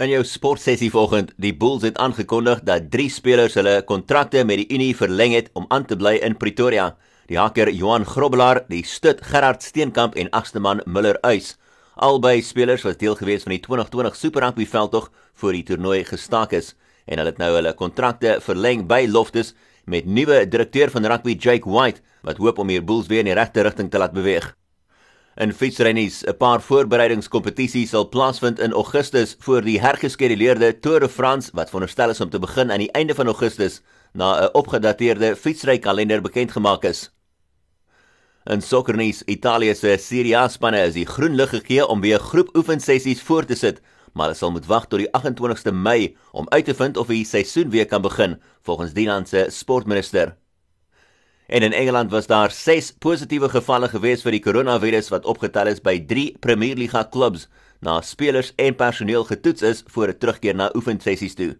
In jou sportsessie vanoggend, die Bulls het aangekondig dat drie spelers hulle kontrakte met die Unie verleng het om aan te bly in Pretoria. Die haker Johan Grobbelaar, die stut Gerard Steenkamp en agsteman Miller Uys. Albei spelers was deel gewees van die 2020 Super Rugby veldtog voor die toernooi gestaak is en hulle het nou hulle kontrakte verleng by Loftus met nuwe direkteur van rugby Jake White wat hoop om hier Bulls weer in die regte rigting te laat beweeg. In fietsrennies, 'n paar voorbereidingskompetisies sal plaasvind in Augustus voor die hergeskeduleerde Tour de France wat veronderstel is om te begin aan die einde van Augustus na 'n opgedateerde fietsrykalender bekend gemaak is. In sokkernuus, Italië se Serie A spanne is die groen lig gegee om weer groepoefensessies voort te sit, maar hulle sal moet wag tot die 28ste Mei om uit te vind of die seisoen weer kan begin, volgens die land se sportminister. En in Engeland was daar 6 positiewe gevalle gewees vir die koronavirus wat opgetel is by 3 Premier Liga klubs na spelers en personeel getoets is voor 'n terugkeer na oefensessies toe.